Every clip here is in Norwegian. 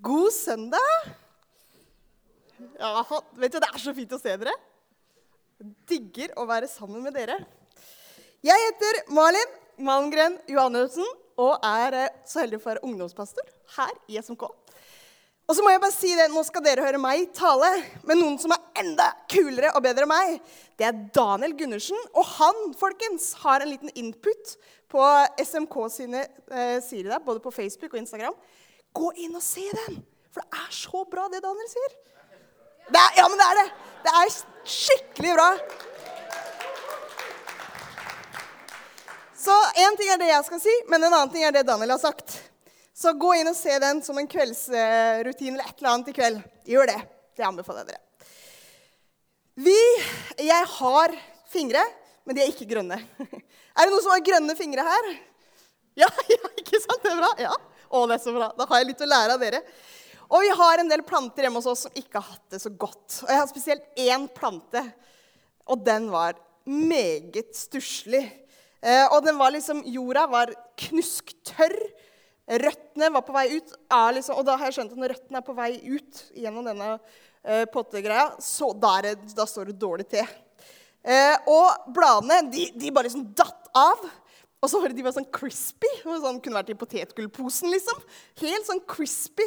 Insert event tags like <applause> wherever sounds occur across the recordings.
God søndag! Ja, vet du, Det er så fint å se dere. Jeg digger å være sammen med dere. Jeg heter Malin Malmgren Johannessen og er eh, så heldig å være ungdomspastor her i SMK. Og så må jeg bare si det, Nå skal dere høre meg tale, men noen som er enda kulere og bedre enn meg, det er Daniel Gundersen. Og han folkens, har en liten input på SMK sine eh, sider, der, både på Facebook og Instagram. Gå inn og se den! For det er så bra, det Daniel sier. Det er, ja, men det er det. Det er skikkelig bra. Så én ting er det jeg skal si, men en annen ting er det Daniel har sagt. Så gå inn og se den som en kveldsrutin eller et eller annet i kveld. Gjør det. Det anbefaler jeg dere. Vi Jeg har fingre, men de er ikke grønne. <laughs> Er det noen som har grønne fingre her? Ja, <laughs> ja ikke sant? Det er bra. Ja. Å, det er så bra. Da har jeg litt å lære av dere. Og vi har en del planter hjemme hos oss som ikke har hatt det så godt. Og jeg har spesielt én plante, og den var meget stusslig. Eh, og den var liksom, jorda var knusktørr. Røttene var på vei ut. Liksom, og da har jeg skjønt at når røttene er på vei ut gjennom denne eh, pottegreia, så der, da, står det dårlig til. Eh, og bladene de, de bare liksom datt av. Og så var det de var sånn crispy. Sånn, kunne vært i potetgullposen, liksom. Helt sånn crispy.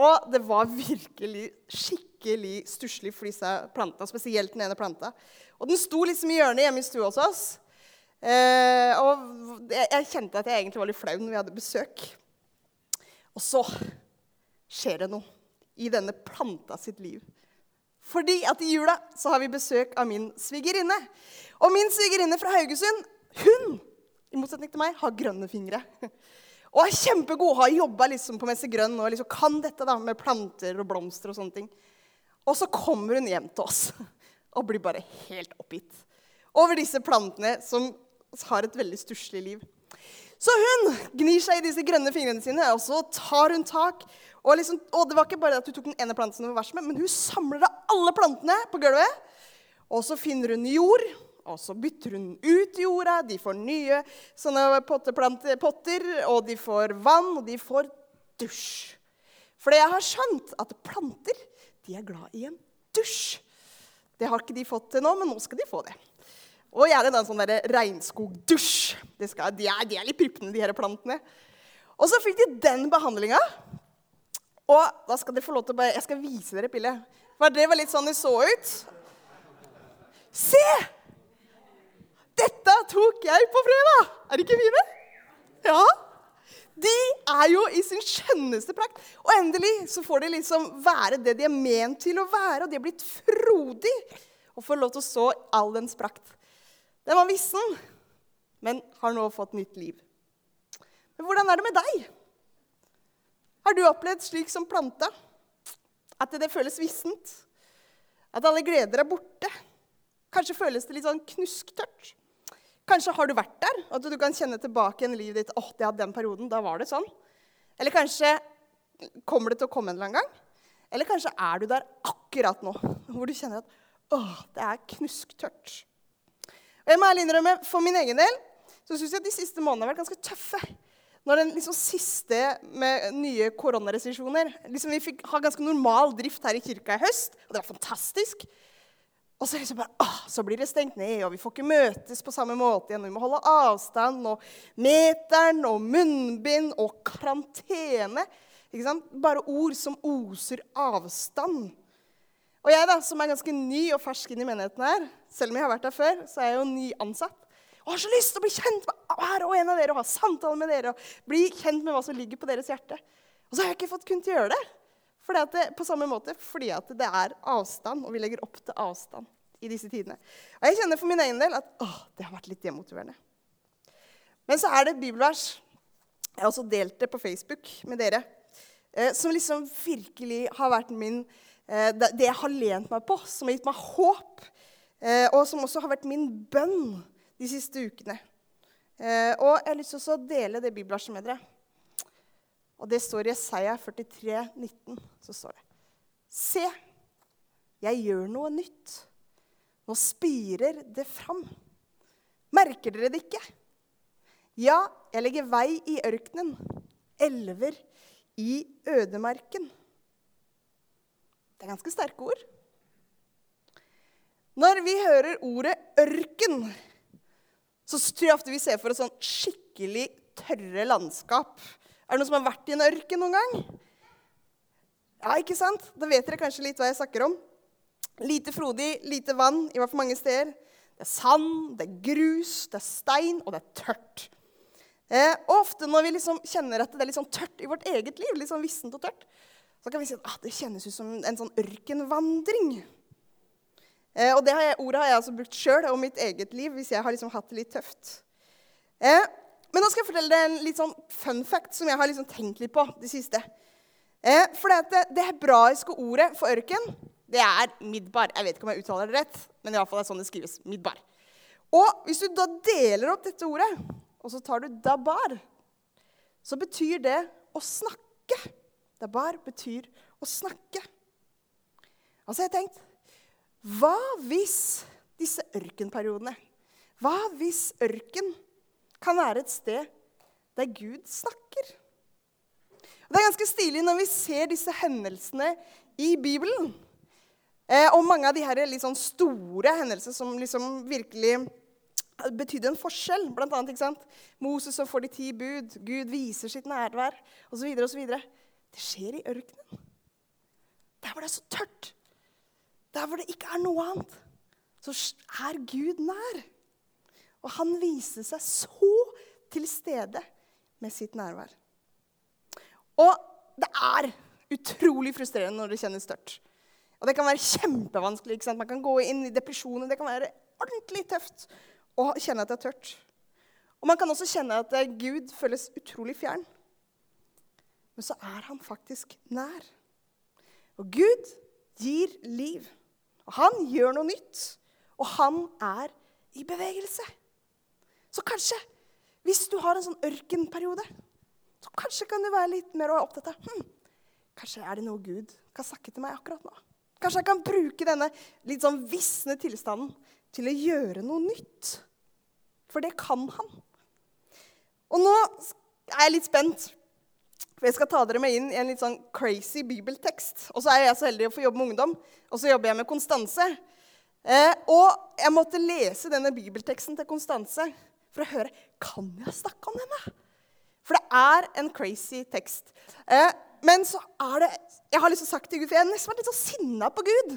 Og det var virkelig skikkelig stusslig for disse plantene, spesielt den ene planta. Og den sto liksom i hjørnet hjemme i stua hos oss. Eh, og jeg, jeg, kjente at jeg egentlig var litt flau når vi hadde besøk. Og så skjer det noe i denne planta sitt liv. Fordi at i jula så har vi besøk av min svigerinne. Og min svigerinne fra Haugesund, hun, i motsetning til meg, har grønne fingre. Og er kjempegod, har jobba liksom på Messe Grønn og liksom kan dette da, med planter og blomster og sånne ting. Og så kommer hun hjem til oss <laughs> og blir bare helt oppgitt over disse plantene som har et veldig stusslig liv. Så hun gnir seg i disse grønne fingrene sine, og så tar hun tak. Og, liksom, og det var ikke bare at hun tok den ene planten som var verst med, men hun samler av alle plantene på gulvet. Og så finner hun jord, og så bytter hun ut jorda. De får nye sånne potter, og de får vann, og de får dusj. For jeg har skjønt at planter de er glad i en dusj. Det har ikke de fått til nå, men nå skal de få det. Og gjerne en sånn regnskogdusj. De, de, de, er litt prippende, de her plantene. Og så fikk de den behandlinga. Og da skal dere få lov til å bare, Jeg skal vise dere bildet. For det var litt sånn det så ut. Se! Tok jeg på fredag! Er de ikke fine? Ja. De er jo i sin skjønneste prakt. Og endelig så får de liksom være det de er ment til å være. Og de er blitt frodig og får lov til å så all dens prakt. Den var vissen, men har nå fått nytt liv. Men hvordan er det med deg? Har du opplevd slik som planta? At det føles vissent? At alle gleder er borte? Kanskje føles det litt sånn knusktørt? Kanskje har du vært der, at du kan kjenne tilbake igjen livet ditt. åh, det hadde den perioden, da var det sånn. Eller kanskje kommer det til å komme en eller annen gang. Eller kanskje er du der akkurat nå, hvor du kjenner at åh, det er knusktørt. Og jeg må ærlig innrømme, For min egen del så syns jeg at de siste månedene har vært ganske tøffe. Når den liksom siste med nye koronarestriksjoner liksom Vi fikk ha ganske normal drift her i kirka i høst, og det var fantastisk. Og så, liksom bare, ah, så blir det stengt ned, og vi får ikke møtes på samme måte igjen. Vi må holde avstand, og meteren og munnbind og karantene. Ikke sant? Bare ord som oser avstand. Og jeg da, som er ganske ny og fersk inn i menigheten her, selv om jeg har vært der før, så er jeg jo ny ansatt. Og har så lyst til å bli kjent med hver og en av dere og ha samtaler med dere. og bli kjent med hva som ligger på deres hjerte. Og så har jeg ikke fått kunnet gjøre det, det på samme måte fordi det er avstand, og vi legger opp til avstand i disse tidene. Og jeg kjenner for min egen del at å, det har vært litt demotiverende. Men så er det et bibelvers jeg har også delt det på Facebook med dere, eh, som liksom virkelig har vært min Eh, det jeg har lent meg på, som har gitt meg håp, eh, og som også har vært min bønn de siste ukene. Eh, og jeg har lyst til å dele det bibelverset med dere. Og det står i Jesaja 43, 19. Så står det Se, jeg gjør noe nytt. Nå spirer det fram. Merker dere det ikke? Ja, jeg legger vei i ørkenen, elver i ødemarken. Det er ganske sterke ord. Når vi hører ordet ørken, så tror jeg ofte vi ser for oss sånn skikkelig tørre landskap. Er det noen som har vært i en ørken noen gang? Ja, ikke sant? Da vet dere kanskje litt hva jeg snakker om. Lite frodig, lite vann, i hvert fall mange steder. Det er sand, det er grus, det er stein, og det er tørt. Eh, og ofte når vi liksom kjenner at det er litt sånn tørt i vårt eget liv, litt sånn vissent og tørt, så kan vi si at ah, det kjennes ut som en sånn ørkenvandring. Eh, og det har jeg, ordet har jeg altså brukt sjøl om mitt eget liv hvis jeg har liksom hatt det litt tøft. Eh, men nå skal jeg fortelle deg en litt sånn fun fact som jeg har liksom tenkt litt på det siste. Eh, for det, det hebraiske ordet for ørken det er midbar. Jeg vet ikke om jeg uttaler det rett, men i alle fall det er sånn det skrives. Midbar. Og hvis du da deler opp dette ordet, og så tar du dabar, så betyr det å snakke. Dabar betyr å snakke. Og så har jeg tenkt Hva hvis disse ørkenperiodene Hva hvis ørken kan være et sted der Gud snakker? Og det er ganske stilig når vi ser disse hendelsene i Bibelen. Eh, og mange av de her litt sånn store hendelsene som liksom virkelig betydde en forskjell. Blant annet, ikke sant? Moses som får de ti bud, Gud viser sitt nærvær osv. osv. Det skjer i ørkenen. Der hvor det er så tørt, der hvor det ikke er noe annet, så er Gud nær. Og han viser seg så til stede med sitt nærvær. Og det er utrolig frustrerende når det kjennes tørt. Og det kan være kjempevanskelig. ikke sant? Man kan gå inn i depresjoner. Det kan være ordentlig tøft å kjenne at det er tørt. Og man kan også kjenne at Gud føles utrolig fjern. Men så er han faktisk nær. Og Gud gir liv. Og han gjør noe nytt. Og han er i bevegelse. Så kanskje, hvis du har en sånn ørkenperiode, så kanskje kan du være litt mer opptatt av hm, Kanskje er det noe Gud kan snakke til meg akkurat nå. Kanskje jeg kan bruke denne litt sånn visne tilstanden til å gjøre noe nytt. For det kan han. Og nå er jeg litt spent, for jeg skal ta dere med inn i en litt sånn crazy bibeltekst. Og så er jeg så heldig å få jobbe med ungdom, og så jobber jeg med Konstanse. Eh, og jeg måtte lese denne bibelteksten til Konstanse for å høre kan jeg snakke om henne. For det er en crazy tekst. Eh, men så er det Jeg har liksom sagt til Gud, for jeg har nesten vært litt så sinna på Gud.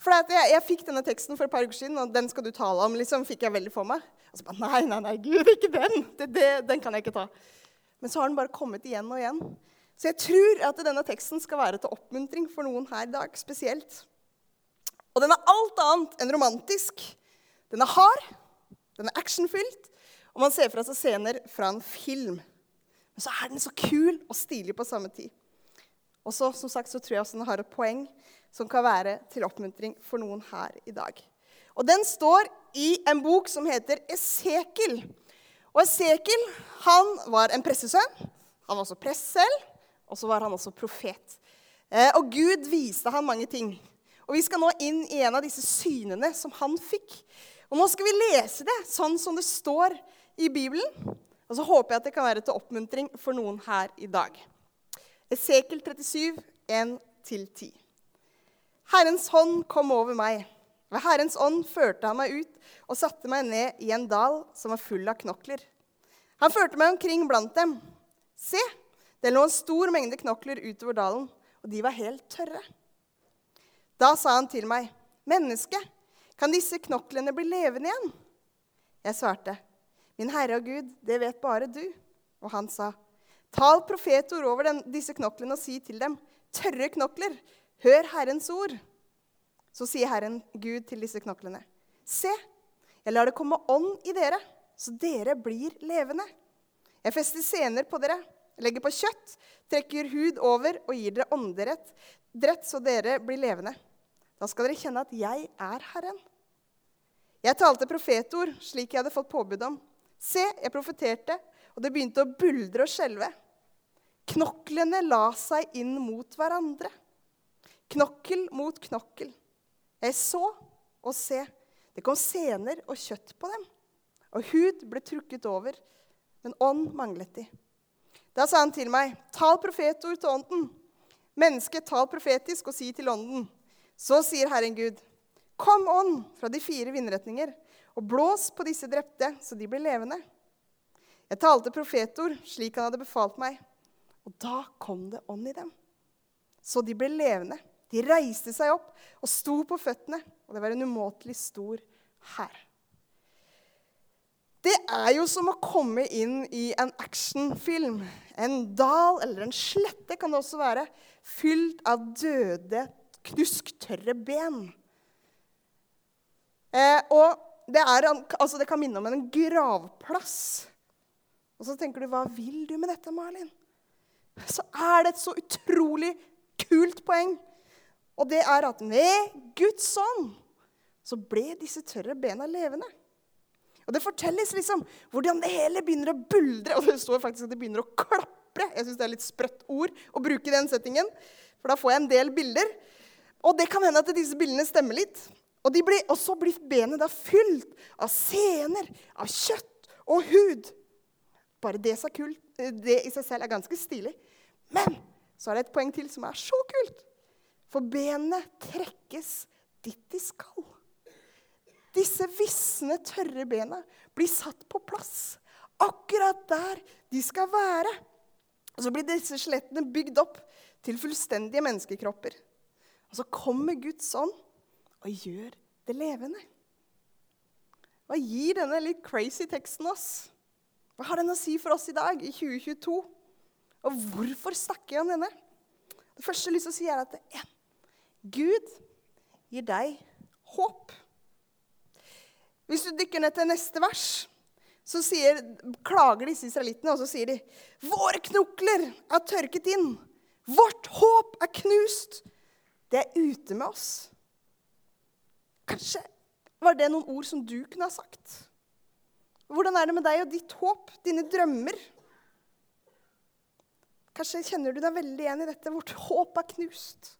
For jeg, jeg, fikk denne teksten for et par uker siden, og den skal du tale om. liksom, fikk jeg veldig for meg. Og så bare, Nei, nei, nei, Gud, ikke den! Det, det, den kan jeg ikke ta. Men så har den bare kommet igjen og igjen. Så jeg tror at denne teksten skal være til oppmuntring for noen her i dag spesielt. Og den er alt annet enn romantisk. Den er hard, den er actionfylt, og man ser fra seg scener fra en film. Men så er den så kul og stilig på samme tid. Og så, som sagt, så tror jeg også den har et poeng som kan være til oppmuntring for noen her i dag. Og Den står i en bok som heter Esekel. Og Esekel han var en pressesønn. Han var også press selv, og så var han også profet. Eh, og Gud viste han mange ting. Og Vi skal nå inn i en av disse synene som han fikk. Og Nå skal vi lese det sånn som det står i Bibelen. Og så håper jeg at det kan være til oppmuntring for noen her i dag. Esekel 37, 1-10. Herrens hånd kom over meg. Ved Herrens ånd førte han meg ut og satte meg ned i en dal som var full av knokler. Han førte meg omkring blant dem. Se, det lå en stor mengde knokler utover dalen, og de var helt tørre. Da sa han til meg, 'Menneske, kan disse knoklene bli levende igjen?' Jeg svarte, Min Herre og Gud, det vet bare du. Og han sa, Tal profetord over den, disse knoklene og si til dem, tørre knokler, hør Herrens ord. Så sier Herren Gud til disse knoklene, se, jeg lar det komme ånd i dere, så dere blir levende. Jeg fester sener på dere, legger på kjøtt, trekker hud over og gir dere ånderett, drett så dere blir levende. Da skal dere kjenne at jeg er Herren. Jeg talte profetord slik jeg hadde fått påbud om. Se, jeg profeterte, og det begynte å buldre og skjelve. Knoklene la seg inn mot hverandre. Knokkel mot knokkel. Jeg så og se, det kom sener og kjøtt på dem. Og hud ble trukket over, men ånd manglet de. Da sa han til meg, tal profetord til ånden. Mennesket, tal profetisk og si til ånden. Så sier Herren Gud, kom ånd fra de fire vindretninger, og blås på disse drepte, så de blir levende. Jeg talte profetord slik han hadde befalt meg, og da kom det ånd i dem. Så de ble levende. De reiste seg opp og sto på føttene, og det var en umåtelig stor hær. Det er jo som å komme inn i en actionfilm. En dal eller en slette kan det også være, fylt av døde, knusktørre ben. Eh, og det, er, altså det, kan minne om en gravplass. Og så tenker du, hva vil du med dette, Malin? Så er det et så utrolig kult poeng. Og det er at med Guds ånd så ble disse tørre bena levende. Og Det fortelles liksom hvordan det hele begynner å buldre. Og det står faktisk at det begynner å klapre. Jeg syns det er litt sprøtt ord å bruke i den settingen, for da får jeg en del bilder. Og det kan hende at disse bildene stemmer litt. Og, blir, og så blir benet da fylt av sener, av kjøtt og hud. Bare det, kult, det i seg selv er ganske stilig. Men så er det et poeng til som er så kult. For benene trekkes dit de skal. Disse visne, tørre bena blir satt på plass akkurat der de skal være. Og så blir disse skjelettene bygd opp til fullstendige menneskekropper. Og så kommer Guds ånd og gjør det levende. Hva gir denne litt crazy teksten oss? Hva har den å si for oss i dag, i 2022? Og hvorfor snakker jeg om denne? Det første jeg har lyst til å si, er at er Gud gir deg håp. Hvis du dykker ned til neste vers, så sier, klager disse israelittene, og så sier de Våre knokler er tørket inn. Vårt håp er knust. Det er ute med oss. Kanskje var det noen ord som du kunne ha sagt. Hvordan er det med deg og ditt håp, dine drømmer? Kanskje kjenner du deg veldig igjen i dette. Vårt håp er knust.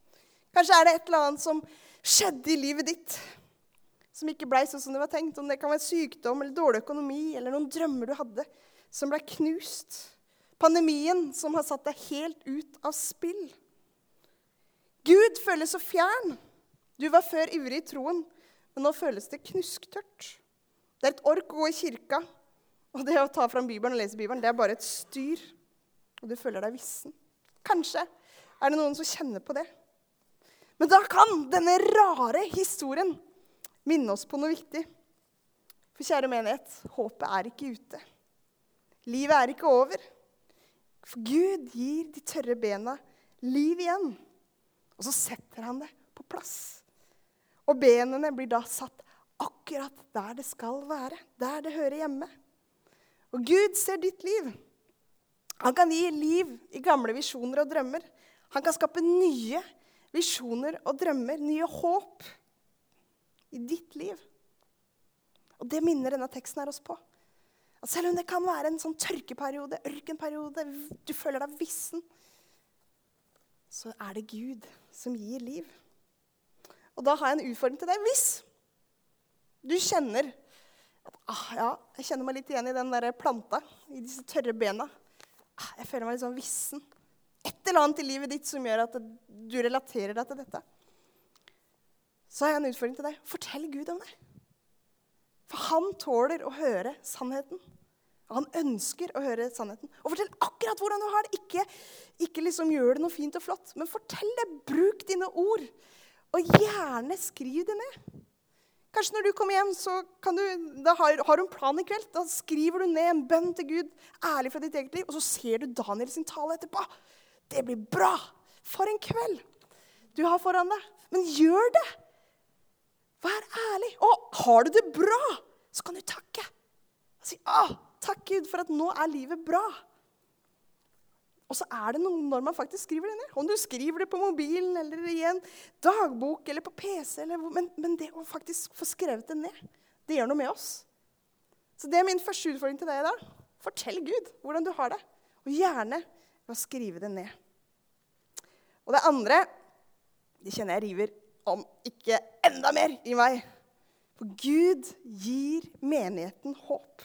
Kanskje er det et eller annet som skjedde i livet ditt som ikke blei sånn som det var tenkt. Om det kan være sykdom eller dårlig økonomi eller noen drømmer du hadde som blei knust. Pandemien som har satt deg helt ut av spill. Gud føles så fjern. Du var før ivrig i troen, men nå føles det knusktørt. Det er et ork å gå i kirka, og det å ta fram Bibelen og lese Bibelen, det er bare et styr. Og du føler deg vissen. Kanskje er det noen som kjenner på det. Men da kan denne rare historien minne oss på noe viktig. For kjære menighet, håpet er ikke ute. Livet er ikke over. For Gud gir de tørre bena liv igjen. Og så setter han det på plass. Og benene blir da satt akkurat der det skal være, der det hører hjemme. Og Gud ser ditt liv. Han kan gi liv i gamle visjoner og drømmer. Han kan skape nye visjoner og drømmer, nye håp i ditt liv. Og det minner denne teksten her oss på. At selv om det kan være en sånn tørkeperiode, ørkenperiode, du føler deg vissen, så er det Gud som gir liv. Og da har jeg en utfordring til deg. Hvis du kjenner at ah, ja, jeg kjenner meg litt igjen i den der planta, i disse tørre bena. Ah, jeg føler meg litt sånn vissen. Et eller annet i livet ditt som gjør at du relaterer deg til dette så har jeg en utfordring til deg. Fortell Gud om det. For han tåler å høre sannheten. Han ønsker å høre sannheten. Og fortell akkurat hvordan du har det. Ikke, ikke liksom gjør det noe fint og flott, men fortell det. Bruk dine ord. Og gjerne skriv det ned. Kanskje når du kommer hjem, så du, har, har, du en plan i kveld. Da skriver du ned en bønn til Gud, ærlig fra ditt eget liv, og så ser du Daniel sin tale etterpå. Det blir bra! For en kveld du har foran deg. Men gjør det! Vær ærlig. Og har du det bra, så kan du takke. Og si 'Å, 'Takk, Gud, for at nå er livet bra'. Og så er det noe når man faktisk skriver det ned. Om du skriver det på mobilen eller i en dagbok eller på PC. Eller, men, men, det å faktisk få skrevet det ned, det gjør noe med oss. Så det er min første utfordring til deg i dag. Fortell Gud hvordan du har det. Og gjerne ved å skrive det ned. Og det andre det kjenner jeg river om ikke enda mer i meg. For Gud gir menigheten håp.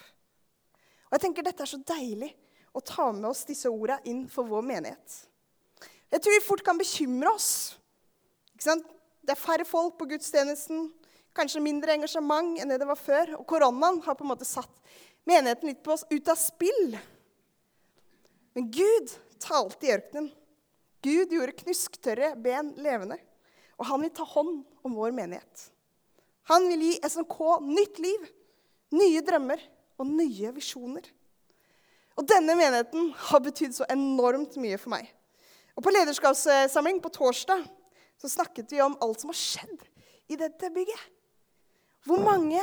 Og jeg tenker Dette er så deilig å ta med oss disse orda inn for vår menighet. Jeg tror vi fort kan bekymre oss. Det er færre folk på gudstjenesten, kanskje mindre engasjement enn det det var før. Og koronaen har på en måte satt menigheten litt på oss ut av spill. Men Gud talte i ørkenen. Gud gjorde knusktørre ben levende. Og han vil ta hånd om vår menighet. Han vil gi SMK nytt liv, nye drømmer og nye visjoner. Og denne menigheten har betydd så enormt mye for meg. Og På lederskapssamling på torsdag så snakket vi om alt som har skjedd i dette bygget. Hvor mange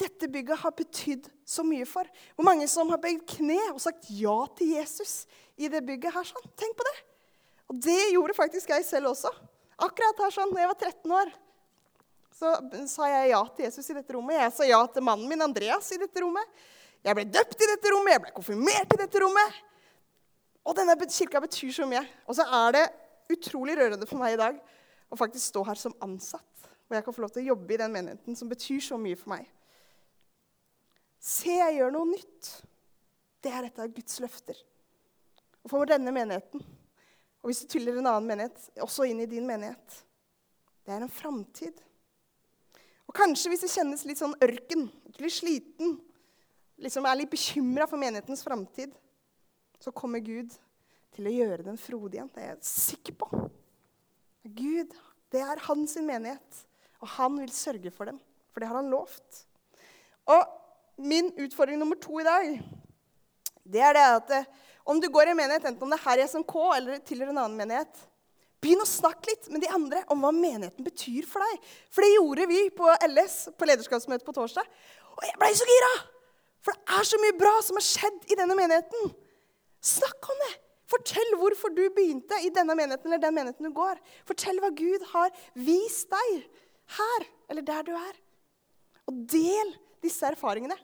dette bygget har betydd så mye for. Hvor mange som har bøyd kne og sagt ja til Jesus i det bygget her. sånn. Tenk på det. Og det gjorde faktisk jeg selv også. Akkurat her sånn, da jeg var 13 år, så sa jeg ja til Jesus i dette rommet. Jeg sa ja til mannen min Andreas i dette rommet. Jeg ble døpt i dette rommet, jeg ble konfirmert i dette rommet. Og denne kirka betyr så mye. Og så er det utrolig rørende for meg i dag å faktisk stå her som ansatt. Og jeg kan få lov til å jobbe i den menigheten som betyr så mye for meg. Se, jeg gjør noe nytt. Det er et av Guds løfter. Og for denne menigheten, og hvis du tyller en annen menighet, også inn i din menighet, det er en framtid. Og kanskje hvis det kjennes litt sånn ørken, litt sliten, liksom er litt bekymra for menighetens framtid, så kommer Gud til å gjøre den frodig igjen. Det er jeg sikker på. Gud, det er hans menighet, og han vil sørge for dem. For det har han lovt. Og min utfordring nummer to i dag, det er det at eh, om du går i en menighet, enten om det er her i SMK eller tilhører en annen menighet, begynn å snakke litt med de andre om hva menigheten betyr for deg. For det gjorde vi på LS, på lederskapsmøtet på torsdag. Og jeg blei så gira! For det er så mye bra som har skjedd i denne menigheten. Snakk om det! Fortell hvorfor du begynte i denne menigheten eller den menigheten du går. Fortell hva Gud har vist deg her eller der du er. Og del disse erfaringene.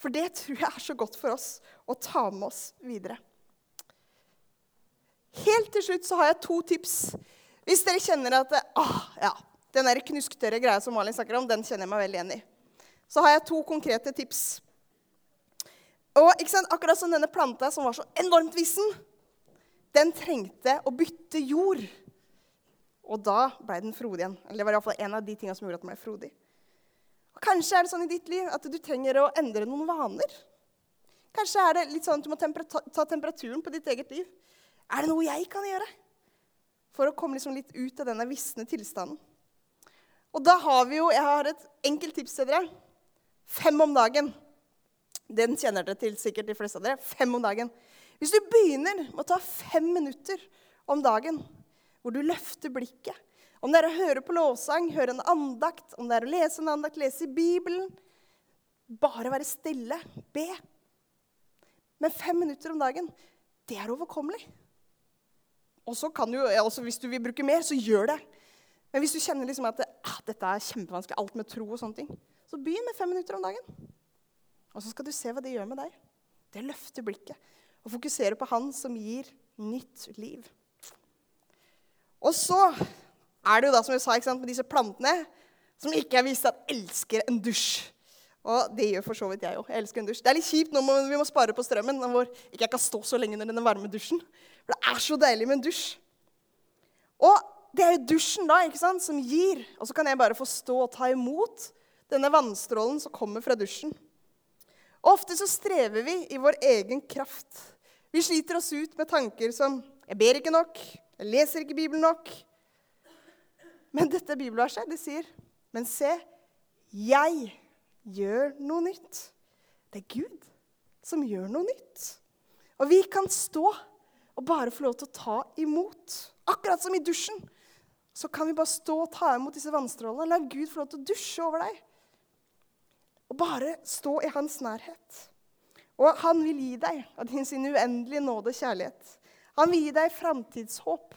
For det tror jeg er så godt for oss å ta med oss videre. Helt til slutt så har jeg to tips. Hvis dere kjenner at ah, ja, den knusktørre greia som Malin snakker om, den kjenner jeg meg veldig igjen i. Så har jeg to konkrete tips. Og Akkurat som denne planta som var så enormt vissen, den trengte å bytte jord. Og da ble den frodig igjen. Eller det var iallfall en av de tingene som gjorde at den ble frodig. Kanskje er det sånn i ditt liv at du trenger å endre noen vaner. Kanskje er det litt sånn at du må ta temperaturen på ditt eget liv. Er det noe jeg kan gjøre for å komme liksom litt ut av denne visne tilstanden? Og da har vi jo Jeg har et enkelt tips til dere. Fem om dagen. Den kjenner dere til sikkert, de fleste av dere. Fem om dagen. Hvis du begynner med å ta fem minutter om dagen hvor du løfter blikket om det er å høre på lovsang, høre en andakt, om det er å lese en andakt, lese i Bibelen Bare være stille, be. Men fem minutter om dagen, det er overkommelig. Og så kan du, altså Hvis du vil bruke mer, så gjør det. Men hvis du kjenner liksom at ah, dette er kjempevanskelig, alt med tro og sånne ting, så begynn med fem minutter om dagen. Og så skal du se hva det gjør med deg. Det løfter blikket og fokuserer på Han som gir nytt liv. Og så er det jo da, som jeg sa, sant, med disse plantene som ikke er vist at elsker en dusj. Og det gjør for så vidt jeg òg. Jeg elsker en dusj. Det er litt kjipt nå men vi må spare på strømmen, hvor ikke jeg kan stå så lenge under denne varme dusjen. For det er så deilig med en dusj. Og det er jo dusjen da, ikke sant, som gir. Og så kan jeg bare få stå og ta imot denne vannstrålen som kommer fra dusjen. Ofte så strever vi i vår egen kraft. Vi sliter oss ut med tanker som 'Jeg ber ikke nok', 'Jeg leser ikke Bibelen nok', men dette bibelverset det sier, 'Men se, jeg gjør noe nytt'. Det er Gud som gjør noe nytt. Og vi kan stå og bare få lov til å ta imot. Akkurat som i dusjen. Så kan vi bare stå og ta imot disse vannstrålene. La Gud få lov til å dusje over deg. Og bare stå i hans nærhet. Og han vil gi deg av sin uendelige nåde og kjærlighet. Han vil gi deg framtidshåp.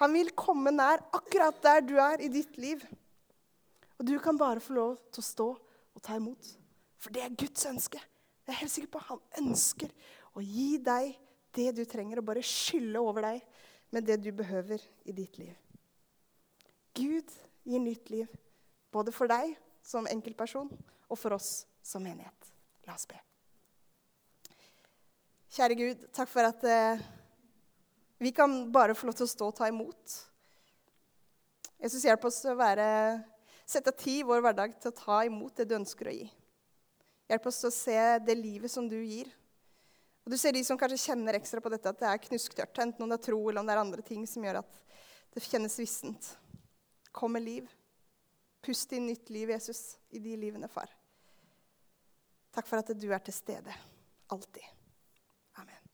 Han vil komme nær akkurat der du er i ditt liv. Og du kan bare få lov til å stå og ta imot. For det er Guds ønske. Jeg er helt sikker på Han ønsker å gi deg det du trenger, og bare skylle over deg med det du behøver i ditt liv. Gud gir nytt liv, både for deg som enkeltperson og for oss som menighet. La oss be. Kjære Gud, takk for at eh, vi kan bare få lov til å stå og ta imot. Jesus, hjelp oss å være, sette tid i vår hverdag til å ta imot det du ønsker å gi. Hjelp oss å se det livet som du gir. Og Du ser de som kanskje kjenner ekstra på dette, at det er knusktørt. Enten om det er tro eller om det er andre ting som gjør at det kjennes vissent. Kom med liv. Pust inn nytt liv, Jesus, i de livene, far. Takk for at du er til stede. Alltid. Amen.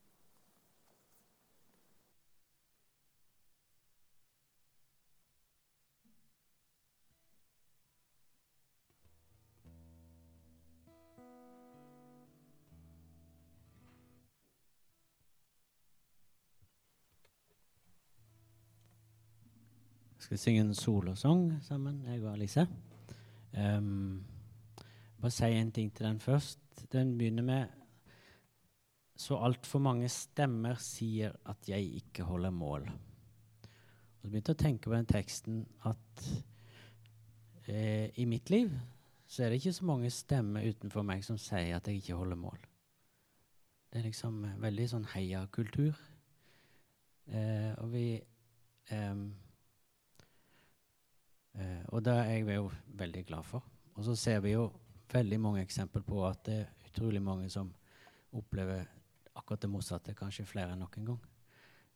skal vi synge en solosang sammen, jeg og Alice. Um, bare si en ting til den først. Den begynner med Så altfor mange stemmer sier at jeg ikke holder mål. Og så begynte jeg å tenke på den teksten at eh, i mitt liv så er det ikke så mange stemmer utenfor meg som sier at jeg ikke holder mål. Det er liksom veldig sånn heiakultur. Eh, og vi eh, Eh, og det er jeg jo veldig glad for. Og så ser vi jo veldig mange eksempler på at det er utrolig mange som opplever akkurat det motsatte, kanskje flere enn noen gang.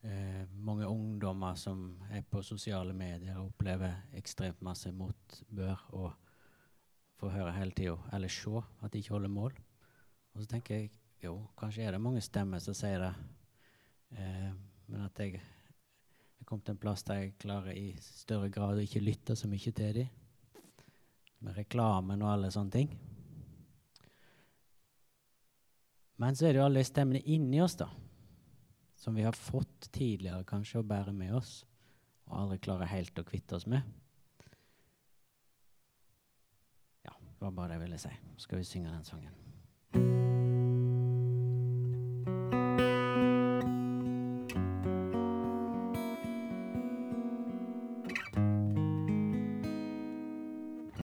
Eh, mange ungdommer som er på sosiale medier opplever ekstremt masse motbør og får høre hele tida, eller se at de ikke holder mål. Og så tenker jeg jo, kanskje er det mange stemmer som sier det, eh, men at jeg er kommet til en plass der jeg klarer i større grad å ikke lytte så mye til dem. Med reklamen og alle sånne ting. Men så er det jo alle stemmene inni oss, da. Som vi har fått tidligere kanskje å bære med oss, og aldri klarer helt å kvitte oss med. Ja, det var bare det jeg ville si. Så skal vi synge den sangen.